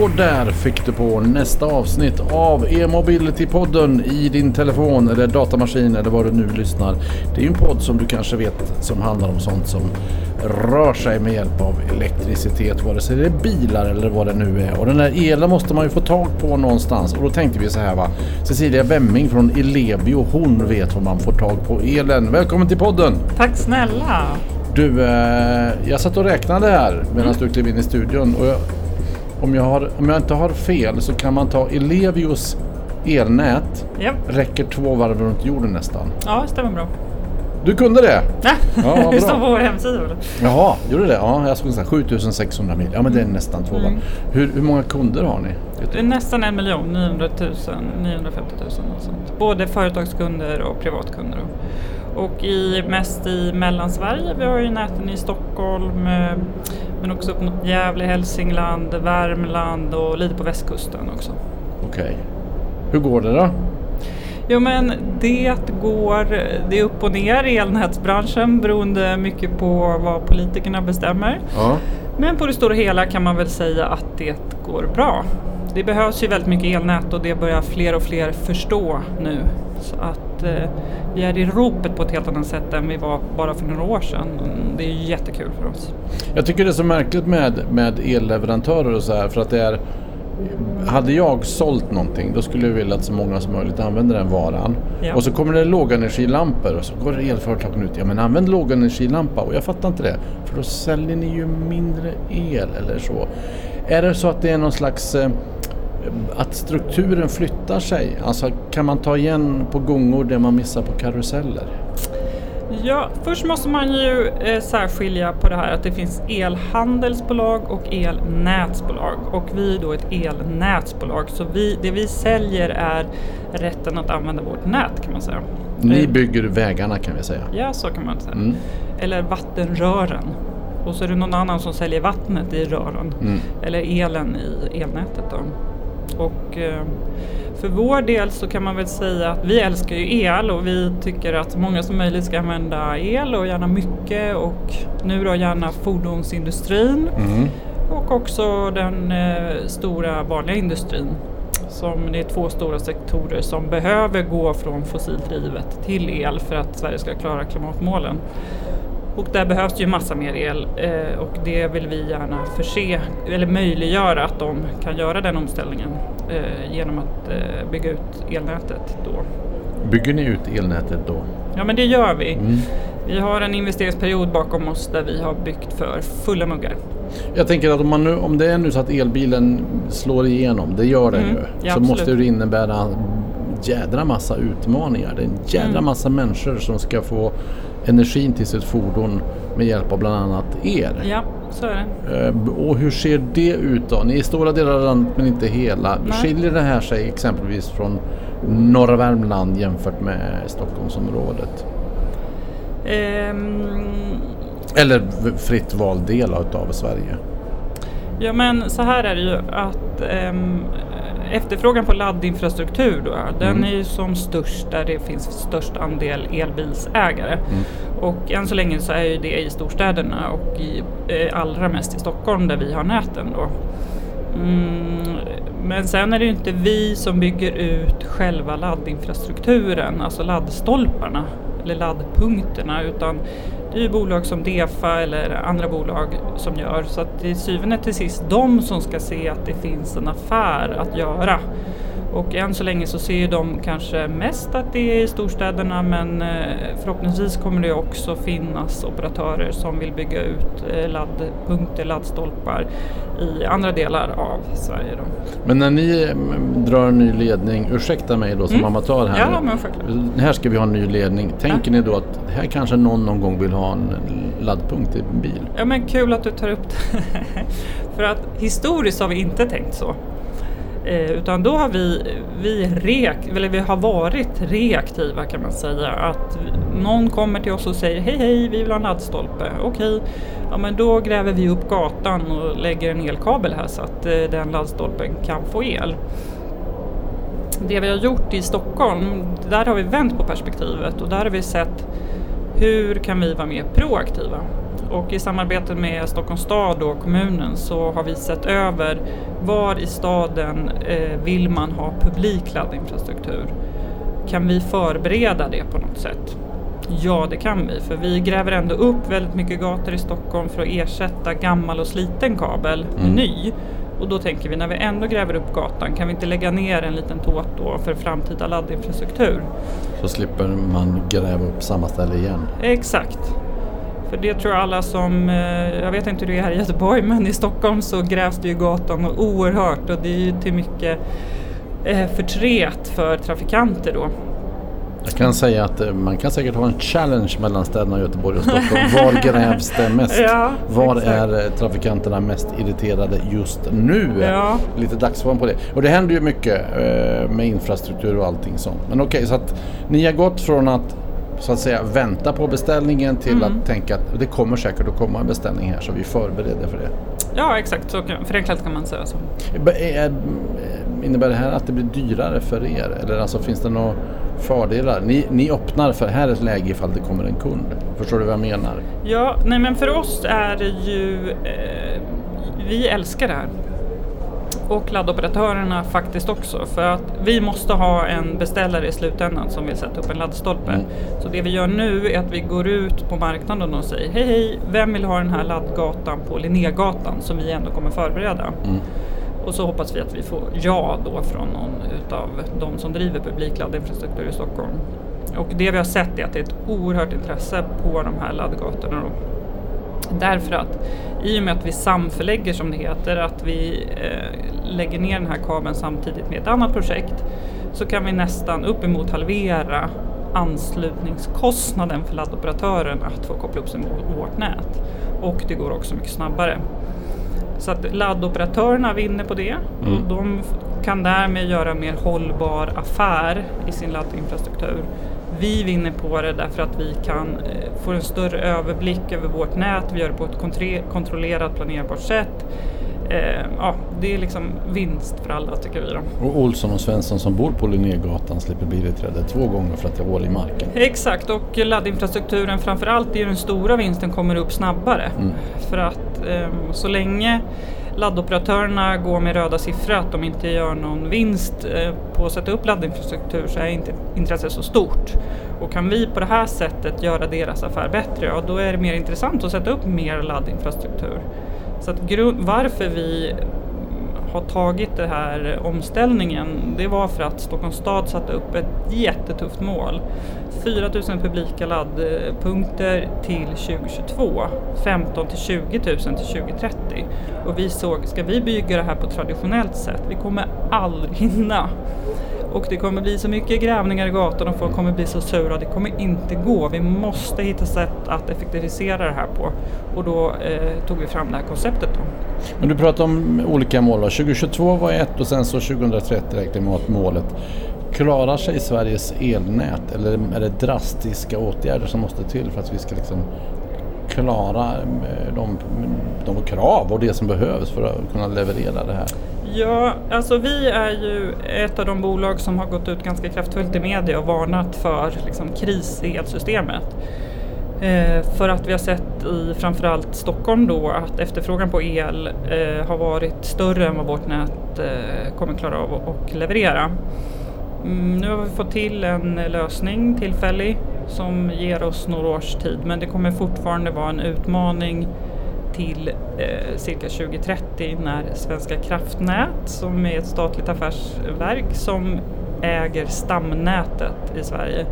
Och där fick du på nästa avsnitt av e-mobility-podden i din telefon eller datamaskin eller vad du nu lyssnar. Det är ju en podd som du kanske vet som handlar om sånt som rör sig med hjälp av elektricitet, vare sig det är bilar eller vad det nu är. Och den där elen måste man ju få tag på någonstans. Och då tänkte vi så här va. Cecilia Wemming från Elebio, hon vet var man får tag på elen. Välkommen till podden! Tack snälla! Du, eh, jag satt och räknade här medan du klev in i studion. Och jag, om, jag har, om jag inte har fel så kan man ta Elevios elnät. Ja, Räcker två varv runt jorden nästan. ja det stämmer bra. Du kunde det? Ja, Ja, det står på vår hemsida. Jaha, gjorde det? Ja, jag skulle säga 7600 mil. Ja, men det är nästan två varv. Mm. Hur, hur många kunder har ni? Det är nästan en miljon, 900 000, 950 000 och sånt. Både företagskunder och privatkunder. Och i, mest i Mellansverige. Vi har ju näten i Stockholm, eh, men också upp mot Gävle, Hälsingland, Värmland och lite på västkusten också. Okej. Hur går det då? Jo men det går, det är upp och ner i elnätsbranschen beroende mycket på vad politikerna bestämmer. Ja. Men på det stora hela kan man väl säga att det går bra. Det behövs ju väldigt mycket elnät och det börjar fler och fler förstå nu. Så att eh, vi är i ropet på ett helt annat sätt än vi var bara för några år sedan. Det är jättekul för oss. Jag tycker det är så märkligt med, med elleverantörer och så här för att det är hade jag sålt någonting då skulle jag vilja att så många som möjligt använder den varan. Ja. Och så kommer det lågenergilampor och så går elföretagen ut. Ja men använd lågenergilampa och jag fattar inte det. För då säljer ni ju mindre el eller så. Är det så att det är någon slags eh, att strukturen flyttar sig? Alltså kan man ta igen på gungor det man missar på karuseller? Ja, först måste man ju eh, särskilja på det här att det finns elhandelsbolag och elnätsbolag. Och vi är då ett elnätsbolag så vi, det vi säljer är rätten att använda vårt nät kan man säga. Ni Eh, bygger vägarna kan vi säga. Ja, så kan man säga. Mm. Eller vattenrören. Och så är det någon annan som säljer vattnet i rören. Mm. Eller elen i elnätet då. Och eh, för vår del så kan man väl säga att vi älskar ju el och vi tycker att så många som möjligt ska använda el och gärna mycket och nu då gärna fordonsindustrin Mm. och också den eh, stora vanliga industrin. Som det är två stora sektorer som behöver gå från fossildrivet till el för att Sverige ska klara klimatmålen. Och där behövs det ju massa mer el eh, och det vill vi gärna förse, eller möjliggöra att de kan göra den omställningen eh, genom att eh, bygga ut elnätet då. Bygger ni ut elnätet då? Ja men det gör vi. Mm. Vi har en investeringsperiod bakom oss där vi har byggt för fulla muggar. Jag tänker att om, man nu, om det är nu så att elbilen slår igenom, det gör den Mm, ju, ja, så absolut. måste det innebära jädra massa utmaningar. Det är en jädra Mm. massa människor som ska få energin till sitt fordon med hjälp av bland annat er. Ja, så är det. Eh, Och hur ser det ut då? Ni är stora delar av landet men inte hela. Nej. Skiljer det här sig exempelvis från norra Värmland jämfört med Stockholmsområdet? Ehm, Eller fritt vald del av Sverige? Ja men så här är det ju att ehm, efterfrågan på laddinfrastruktur då, den Mm. är ju som störst där det finns störst andel elbilsägare. Mm. Och än så länge så är ju det i storstäderna och i, eh, allra mest i Stockholm där vi har näten då. Mm, men sen är det ju inte vi som bygger ut själva laddinfrastrukturen, alltså laddstolparna eller laddpunkterna utan det är ju bolag som Defa eller andra bolag som gör så att till syvende till sist de som ska se att det finns en affär att göra. Och än så länge så ser de kanske mest att det är i storstäderna men eh, förhoppningsvis kommer det också finnas operatörer som vill bygga ut eh, laddpunkter, laddstolpar i andra delar av Sverige. Då. Men när ni mm, drar en ny ledning, ursäkta mig då som Mm. amatör här Ja, men självklart. Här ska vi ha en ny ledning. Tänker ni då att här kanske någon någon gång vill ha en laddpunkt i en bil? Ja men kul att du tar upp det. För att historiskt har vi inte tänkt så. Eh, utan då har vi, vi, reak, eller vi har varit reaktiva kan man säga. Att någon kommer till oss och säger hej hej vi vill ha en laddstolpe. Okej, ja men då gräver vi upp gatan och lägger en elkabel här så att eh, den laddstolpen kan få el. Det vi har gjort i Stockholm, där har vi vänt på perspektivet och där har vi sett hur kan vi vara mer proaktiva? Och i samarbete med Stockholms stad och kommunen så har vi sett över var i staden eh, vill man ha publik laddinfrastruktur? Kan vi förbereda det på något sätt? Ja, det kan vi, för vi gräver ändå upp väldigt mycket gator i Stockholm för att ersätta gammal och sliten kabel med Mm. ny. Och då tänker vi, när vi ändå gräver upp gatan, kan vi inte lägga ner en liten tåt då för framtida laddinfrastruktur? Så slipper man gräva upp samma ställe igen. Exakt. För det tror jag alla som, eh, jag vet inte hur det är här i Göteborg, men i Stockholm så grävs det ju gatan oerhört och det är ju till mycket eh, förtret för trafikanter då. Jag kan säga att eh, man kan säkert ha en challenge mellan städerna Göteborg och Stockholm. Var grävs det mest? Ja, Var exakt. är trafikanterna mest irriterade just nu? Ja. Lite dagsform på det. Och det händer ju mycket med infrastruktur och allting sånt. Men okej, så att ni har gått från att så att säga vänta på beställningen till Mm. att tänka att det kommer säkert att komma en beställning här så vi förbereder för det. Ja, exakt. Så förenklat kan man säga så. Be- är- Innebär det här att det blir dyrare för er? Eller alltså finns det några fördelar? Ni, ni öppnar för här är ett läge ifall det kommer en kund. Förstår du vad jag menar? Ja, nej men för oss är det ju, eh, vi älskar det här. Och laddoperatörerna faktiskt också. För att vi måste ha en beställare i slutändan som vill sätta upp en laddstolpe. Mm. Så det vi gör nu är att vi går ut på marknaden och säger hej hej, vem vill ha den här laddgatan på Linnégatan som vi ändå kommer förbereda? Mm. Och så hoppas vi att vi får ja då från någon utav de som driver publikladdinfrastruktur i Stockholm. Och det vi har sett är att det är ett oerhört intresse på de här laddgatorna. Då. Därför att i och med att vi samförlägger som det heter, att vi eh, lägger ner den här kabeln samtidigt med ett annat projekt, så kan vi nästan uppemot halvera anslutningskostnaden för laddoperatören att få koppla upp sig mot vårt nät. Och det går också mycket snabbare. Så att laddoperatörerna vinner på det Mm. och de kan därmed göra en mer hållbar affär i sin laddinfrastruktur. Vi vinner på det därför att vi kan eh, få en större överblick över vårt nät, vi gör det på ett kontrollerat, planerbart sätt. Eh, ja, det är liksom vinst för alla tycker vi då. Och Olsson och Svensson som bor på Linnégatan slipper bilträde två gånger för att det är hål i marken. Exakt, och laddinfrastrukturen framför allt är den stora vinsten kommer upp snabbare. Mm. För att eh, så länge laddoperatörerna går med röda siffror att de inte gör någon vinst eh, på att sätta upp laddinfrastruktur så är inte intresset så stort. Och kan vi på det här sättet göra deras affär bättre, ja då är det mer intressant att sätta upp mer laddinfrastruktur. Så att varför vi har tagit den här omställningen, det var för att Stockholms stad satte upp ett jättetufft mål. 4 000 publika laddpunkter till 2022, 15 till 20 000 till 2030. Och vi såg, ska vi bygga det här på traditionellt sätt, vi kommer aldrig hinna. Och det kommer bli så mycket grävningar i gatan och folk kommer bli så sura, det kommer inte gå. Vi måste hitta sätt att effektivisera det här på. Och då eh, tog vi fram det här konceptet då. Men du pratar om olika mål. 2022 var ett och sen så 2030 räknar klimatmålet. målet. Klarar sig Sveriges elnät eller är det drastiska åtgärder som måste till för att vi ska liksom klara eh, de, de krav och det som behövs för att kunna leverera det här? Ja, alltså vi är ju ett av de bolag som har gått ut ganska kraftfullt i media och varnat för liksom, kris i elsystemet. Eh, för att vi har sett i framförallt Stockholm då att efterfrågan på el eh, har varit större än vad vårt nät eh, kommer klara av att- leverera. Mm, nu har vi fått till en lösning tillfällig som ger oss några års tid men det kommer fortfarande vara en utmaning till eh, cirka 2030 när Svenska kraftnät som är ett statligt affärsverk som äger stamnätet i Sverige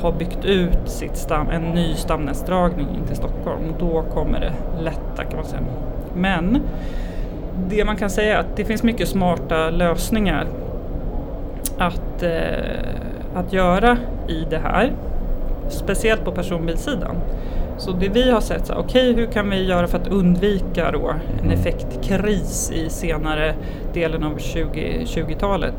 har byggt ut sitt stam, en ny stamnätsdragning in till Stockholm. Då kommer det lätta kan man säga. Men det man kan säga är att det finns mycket smarta lösningar att, eh, att göra i det här. Speciellt på personbilssidan. Så det vi har sett, okej hur kan vi göra för att undvika då en effektkris i senare delen av 20, 20-talet?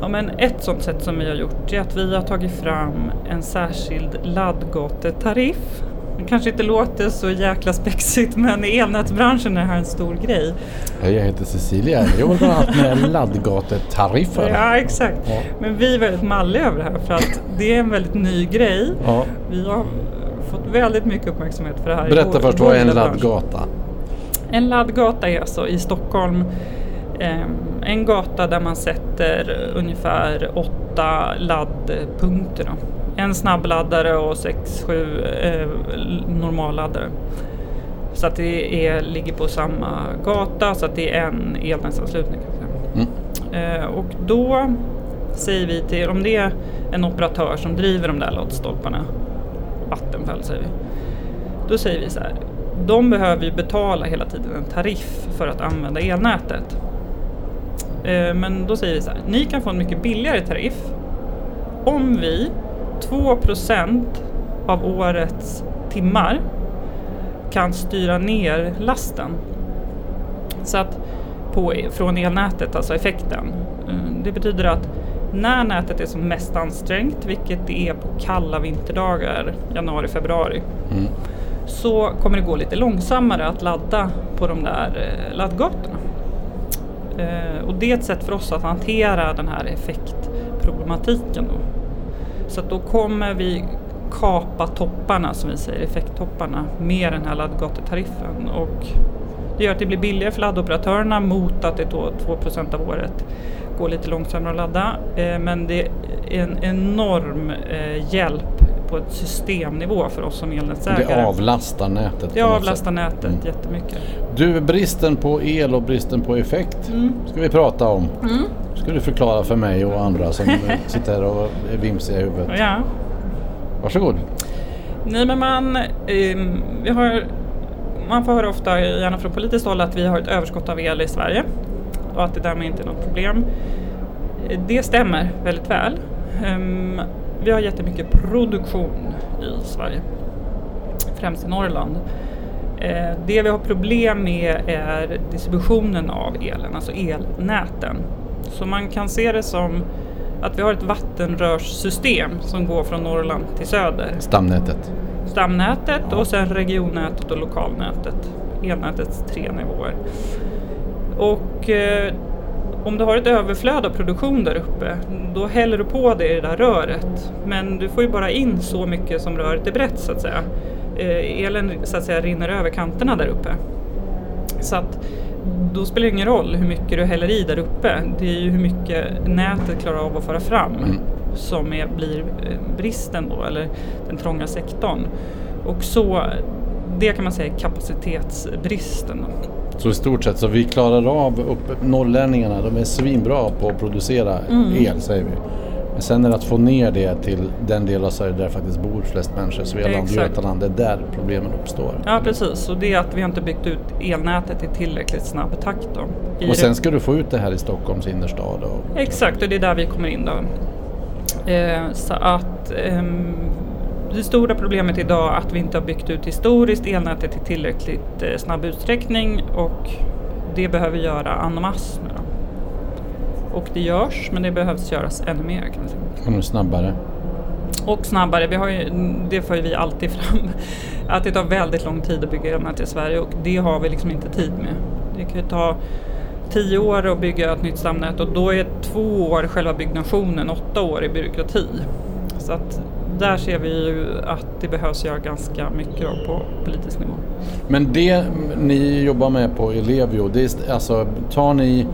Ja, men ett sådant sätt som vi har gjort är att vi har tagit fram en särskild laddgatetariff. Det kanske inte låter så jäkla spexigt men i elnätsbranschen är det här en stor grej. Jag heter Cecilia. Jag jobbar bland annat med laddgatetariffer. Ja, exakt. Ja. Men vi är väldigt malliga över det här för att det är en väldigt ny grej. Ja. Vi har väldigt mycket uppmärksamhet för det här. Berätta först, vad är en laddgata? En laddgata är alltså i Stockholm ehm, en gata där man sätter ungefär åtta laddpunkter. Då. En snabbladdare och sex, sju eh, normalladdare. Så att det är, ligger på samma gata så att det är en elnätsanslutning. Mm. Eh, och då säger vi till, om det är en operatör som driver de där laddstolparna, Vattenfall säger vi, då säger vi så här, de behöver ju betala hela tiden en tariff för att använda elnätet. Eh, men då säger vi så här, ni kan få en mycket billigare tariff om vi 2% av årets timmar kan styra ner lasten. Så att på, från elnätet, alltså effekten. Eh, det betyder att när nätet är som mest ansträngt, vilket det är på kalla vinterdagar, januari, februari, Mm. så kommer det gå lite långsammare att ladda på de där eh, laddgatorna. Eh, och det är ett sätt för oss att hantera den här effektproblematiken. Då. Så då kommer vi kapa topparna, som vi säger, effekttopparna, med den här laddgatetariffen. Och det gör att det blir billigare för laddoperatörerna mot att det då 2% av året går lite långsammare att ladda. Eh, men det är en enorm eh, hjälp på ett systemnivå för oss som elnätsägare. Det avlastar nätet. Det avlastar nätet Mm. jättemycket. Du, bristen på el och bristen på effekt Mm. ska vi prata om. Mm. Ska du förklara för mig och andra som eh, sitter här och är vimsiga i huvudet. Ja. Varsågod. Nej men man, ehm, vi har, man får höra ofta, gärna från politiskt håll, att vi har ett överskott av el i Sverige och att det därmed inte är något problem. Det stämmer väldigt väl. Ehm, vi har jättemycket produktion i Sverige, främst i Norrland. Eh, det vi har problem med är distributionen av elen, alltså elnäten. Så man kan se det som att vi har ett vattenrörssystem som går från Norrland till söder. Stamnätet. Stamnätet och sen regionnätet och lokalnätet. Elnätets tre nivåer. Och eh, om du har ett överflöd av produktion där uppe, då häller du på det i det där röret. Men du får ju bara in så mycket som röret är brett så att säga. Eh, elen så att säga rinner över kanterna där uppe. Så att då spelar det ingen roll hur mycket du häller i där uppe. Det är ju hur mycket nätet klarar av att föra fram Mm som är, blir eh, bristen då, eller den trånga sektorn. Och så, det kan man säga är kapacitetsbristen. Då. Så i stort sett så vi klarar av upp, norrlänningarna, de är svinbra på att producera Mm. el säger vi. Men sen är det att få ner det till den del av Sverige där det faktiskt bor flest människor, Svealand och. Götaland, det är där problemen uppstår. Ja precis, och det är att vi har inte byggt ut elnätet i tillräckligt snabb takt. Då. I Och sen ska du få ut det här i Stockholms innerstad. Och, Exakt, och det är där vi kommer in då. Eh, så att ehm, det stora problemet idag är att vi inte har byggt ut historiskt elnätet i tillräckligt eh, snabb utsträckning och det behöver göra en masse nu. Och det görs, men det behövs göras ännu mer kan man säga. ännu snabbare. Och snabbare, vi har ju, det för vi alltid fram, att det tar väldigt lång tid att bygga elnät i Sverige och det har vi liksom inte tid med. Det kan ju ta tio år att bygga ett nytt stamnät och då är två år själva byggnationen, åtta år i byråkrati. Så att där ser vi ju att det behövs göra ganska mycket på politisk nivå. Men det ni jobbar med på Ellevio, det är alltså tar ni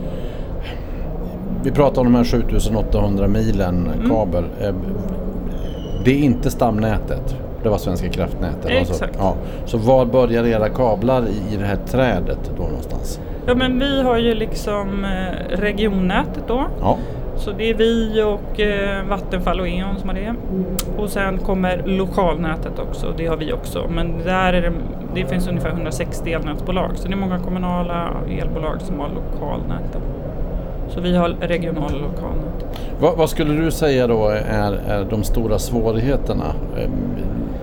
vi pratar om de här 7800 milen Mm. kabel. Eh, Det är inte stamnätet. Det var Svenska kraftnät. eller vad så? Exakt. Ja. Så var börjar era kablar i, i det här trädet då någonstans? Ja men vi har ju liksom eh, regionnätet då. Ja. Så det är vi och eh, Vattenfall och E.ON som har det. Och sen kommer lokalnätet också, det har vi också. Men där är det, det finns ungefär 160 elnätsbolag så det är många kommunala elbolag som har lokalnäten. Så vi har regional och lokalnät. Vad, vad skulle du säga då är, är de stora svårigheterna?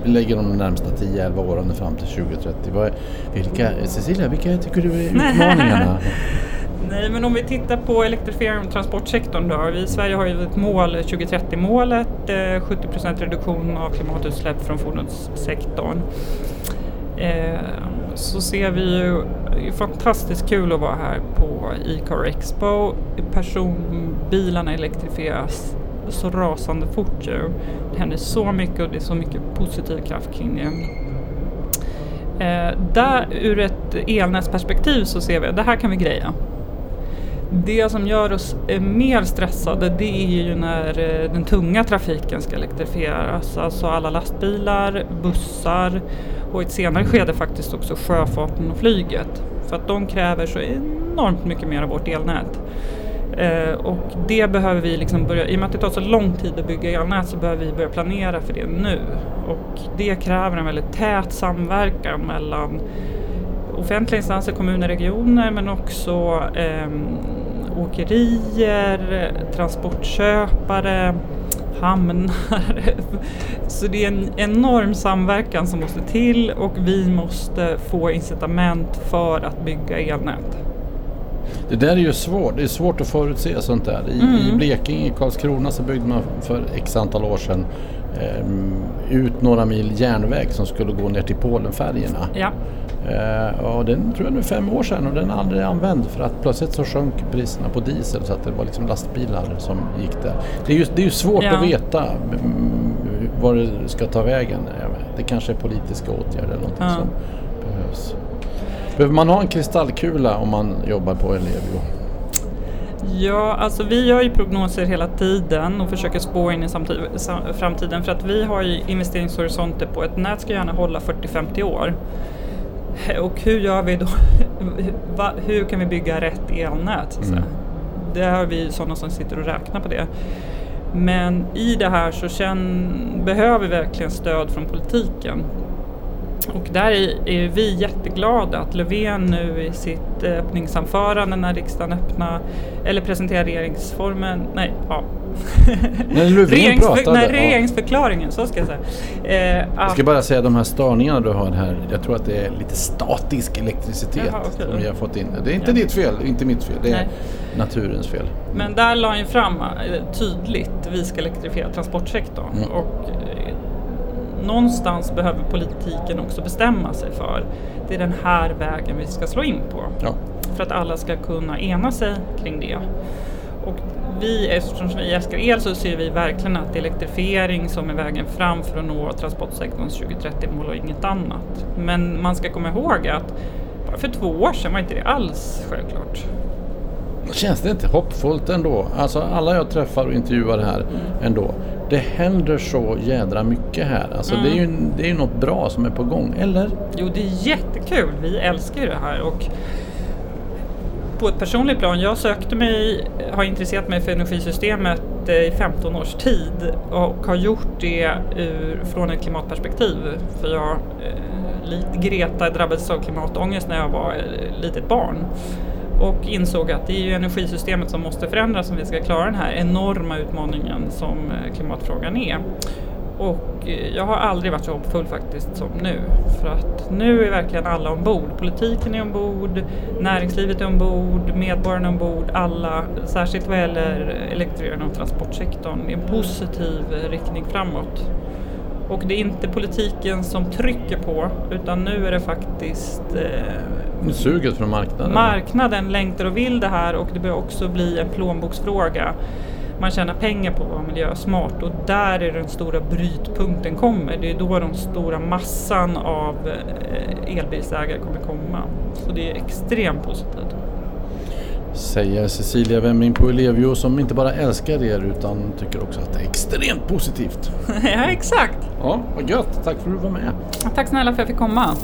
Vi lägger de närmsta 10-11 åren fram till 2030. Vad är, vilka, Cecilia, vilka tycker du är utmaningarna? Nej, men om vi tittar på elektrifiering av transportsektorn då. Vi i Sverige har ju ett mål, 2030-målet, eh, 70% reduktion av klimatutsläpp från fordonssektorn. Eh, så ser vi ju, det är fantastiskt kul att vara här på E-car Expo. Personbilarna elektrifieras så rasande fort ju. Det händer så mycket och det är så mycket positiv kraft kring det. Eh, där ur ett elnätsperspektiv så ser vi att det här kan vi greja. Det som gör oss eh, mer stressade det är ju när eh, den tunga trafiken ska elektrifieras. Alltså alla lastbilar, bussar och i ett senare skede faktiskt också sjöfarten och flyget. För att de kräver så enormt mycket mer av vårt elnät. Eh, och det behöver vi liksom börja, i och med att det tar så lång tid att bygga elnät så behöver vi börja planera för det nu. Och det kräver en väldigt tät samverkan mellan offentliga instanser, kommuner, regioner men också eh, åkerier, transportköpare, hamnar. Så det är en enorm samverkan som måste till och vi måste få incitament för att bygga elnät. Det där är ju svårt. Det är svårt att förutse sånt där. I, mm. i Blekinge, i Karlskrona så byggde man för x antal år sedan eh, ut några mil järnväg som skulle gå ner till Polenfärjorna. Ja. Eh, och den tror jag nu fem år sedan och den är aldrig använd för att plötsligt så sjönk priserna på diesel så att det var liksom lastbilar som gick där. Det är ju, det är ju svårt ja. att veta mm, var det ska ta vägen. Det kanske är politiska åtgärder eller någonting ja. som behövs. Behöver man ha en kristallkula om man jobbar på Ellevio? Ja, alltså vi gör ju prognoser hela tiden och försöker spå in i framtiden för att vi har ju investeringshorisonter på ett nät ska gärna hålla 40-50 år. Och hur gör vi då? hur kan vi bygga rätt elnät? Så mm. Det har vi sådana som sitter och räknar på det. Men i det här så känn, behöver vi verkligen stöd från politiken. Och där är vi jätteglada att Löfven nu i sitt öppningsanförande när riksdagen öppnade, eller presenterade regeringsformen, nej, ja. När Löfven pratade? Nej, regeringsförklaringen, så ska jag säga. Eh, jag ska bara säga de här störningarna du har här, jag tror att det är lite statisk elektricitet Jaha, okay. som vi har fått in. Det är inte ja. ditt fel, inte mitt fel, det är nej. naturens fel. Men där la han fram eh, tydligt, vi ska elektrifiera transportsektorn. Mm. Och eh, någonstans behöver politiken också bestämma sig för det är den här vägen vi ska slå in på. Ja. För att alla ska kunna ena sig kring det. Och vi, eftersom vi älskar el så ser vi verkligen att elektrifiering som är vägen fram för att nå transportsektorns 2030-mål och inget annat. Men man ska komma ihåg att bara för två år sedan var inte det alls självklart. Känns det inte hoppfullt ändå? Alltså alla jag träffar och intervjuar här mm. ändå. Det händer så jädra mycket här. Alltså mm. det är ju det är något bra som är på gång, eller? Jo, det är jättekul. Vi älskar ju det här. Och på ett personligt plan, jag sökte mig, har intresserat mig för energisystemet i 15 års tid och har gjort det ur, från ett klimatperspektiv. För jag, eh, likt Greta, drabbades av klimatångest när jag var eh, litet barn och insåg att det är ju energisystemet som måste förändras om vi ska klara den här enorma utmaningen som eh, klimatfrågan är. Och eh, jag har aldrig varit så hoppfull faktiskt som nu. För att nu är verkligen alla ombord. Politiken är ombord, näringslivet är ombord, medborgarna är ombord, alla. Särskilt vad gäller elektrifieringen av transportsektorn. Det är en positiv riktning framåt. Och det är inte politiken som trycker på utan nu är det faktiskt eh, Suget från marknaden? Marknaden längtar och vill det här och det bör också bli en plånboksfråga. Man tjänar pengar på att vara miljösmart och där är den stora brytpunkten kommer. Det är då den stora massan av eh, elbilsägare kommer komma. Så det är extremt positivt. Säger Cecilia Wemming på Ellevio som inte bara älskar er utan tycker också att det är extremt positivt. ja, exakt. Ja, vad gött. Tack för att du var med. Tack snälla för att jag fick komma.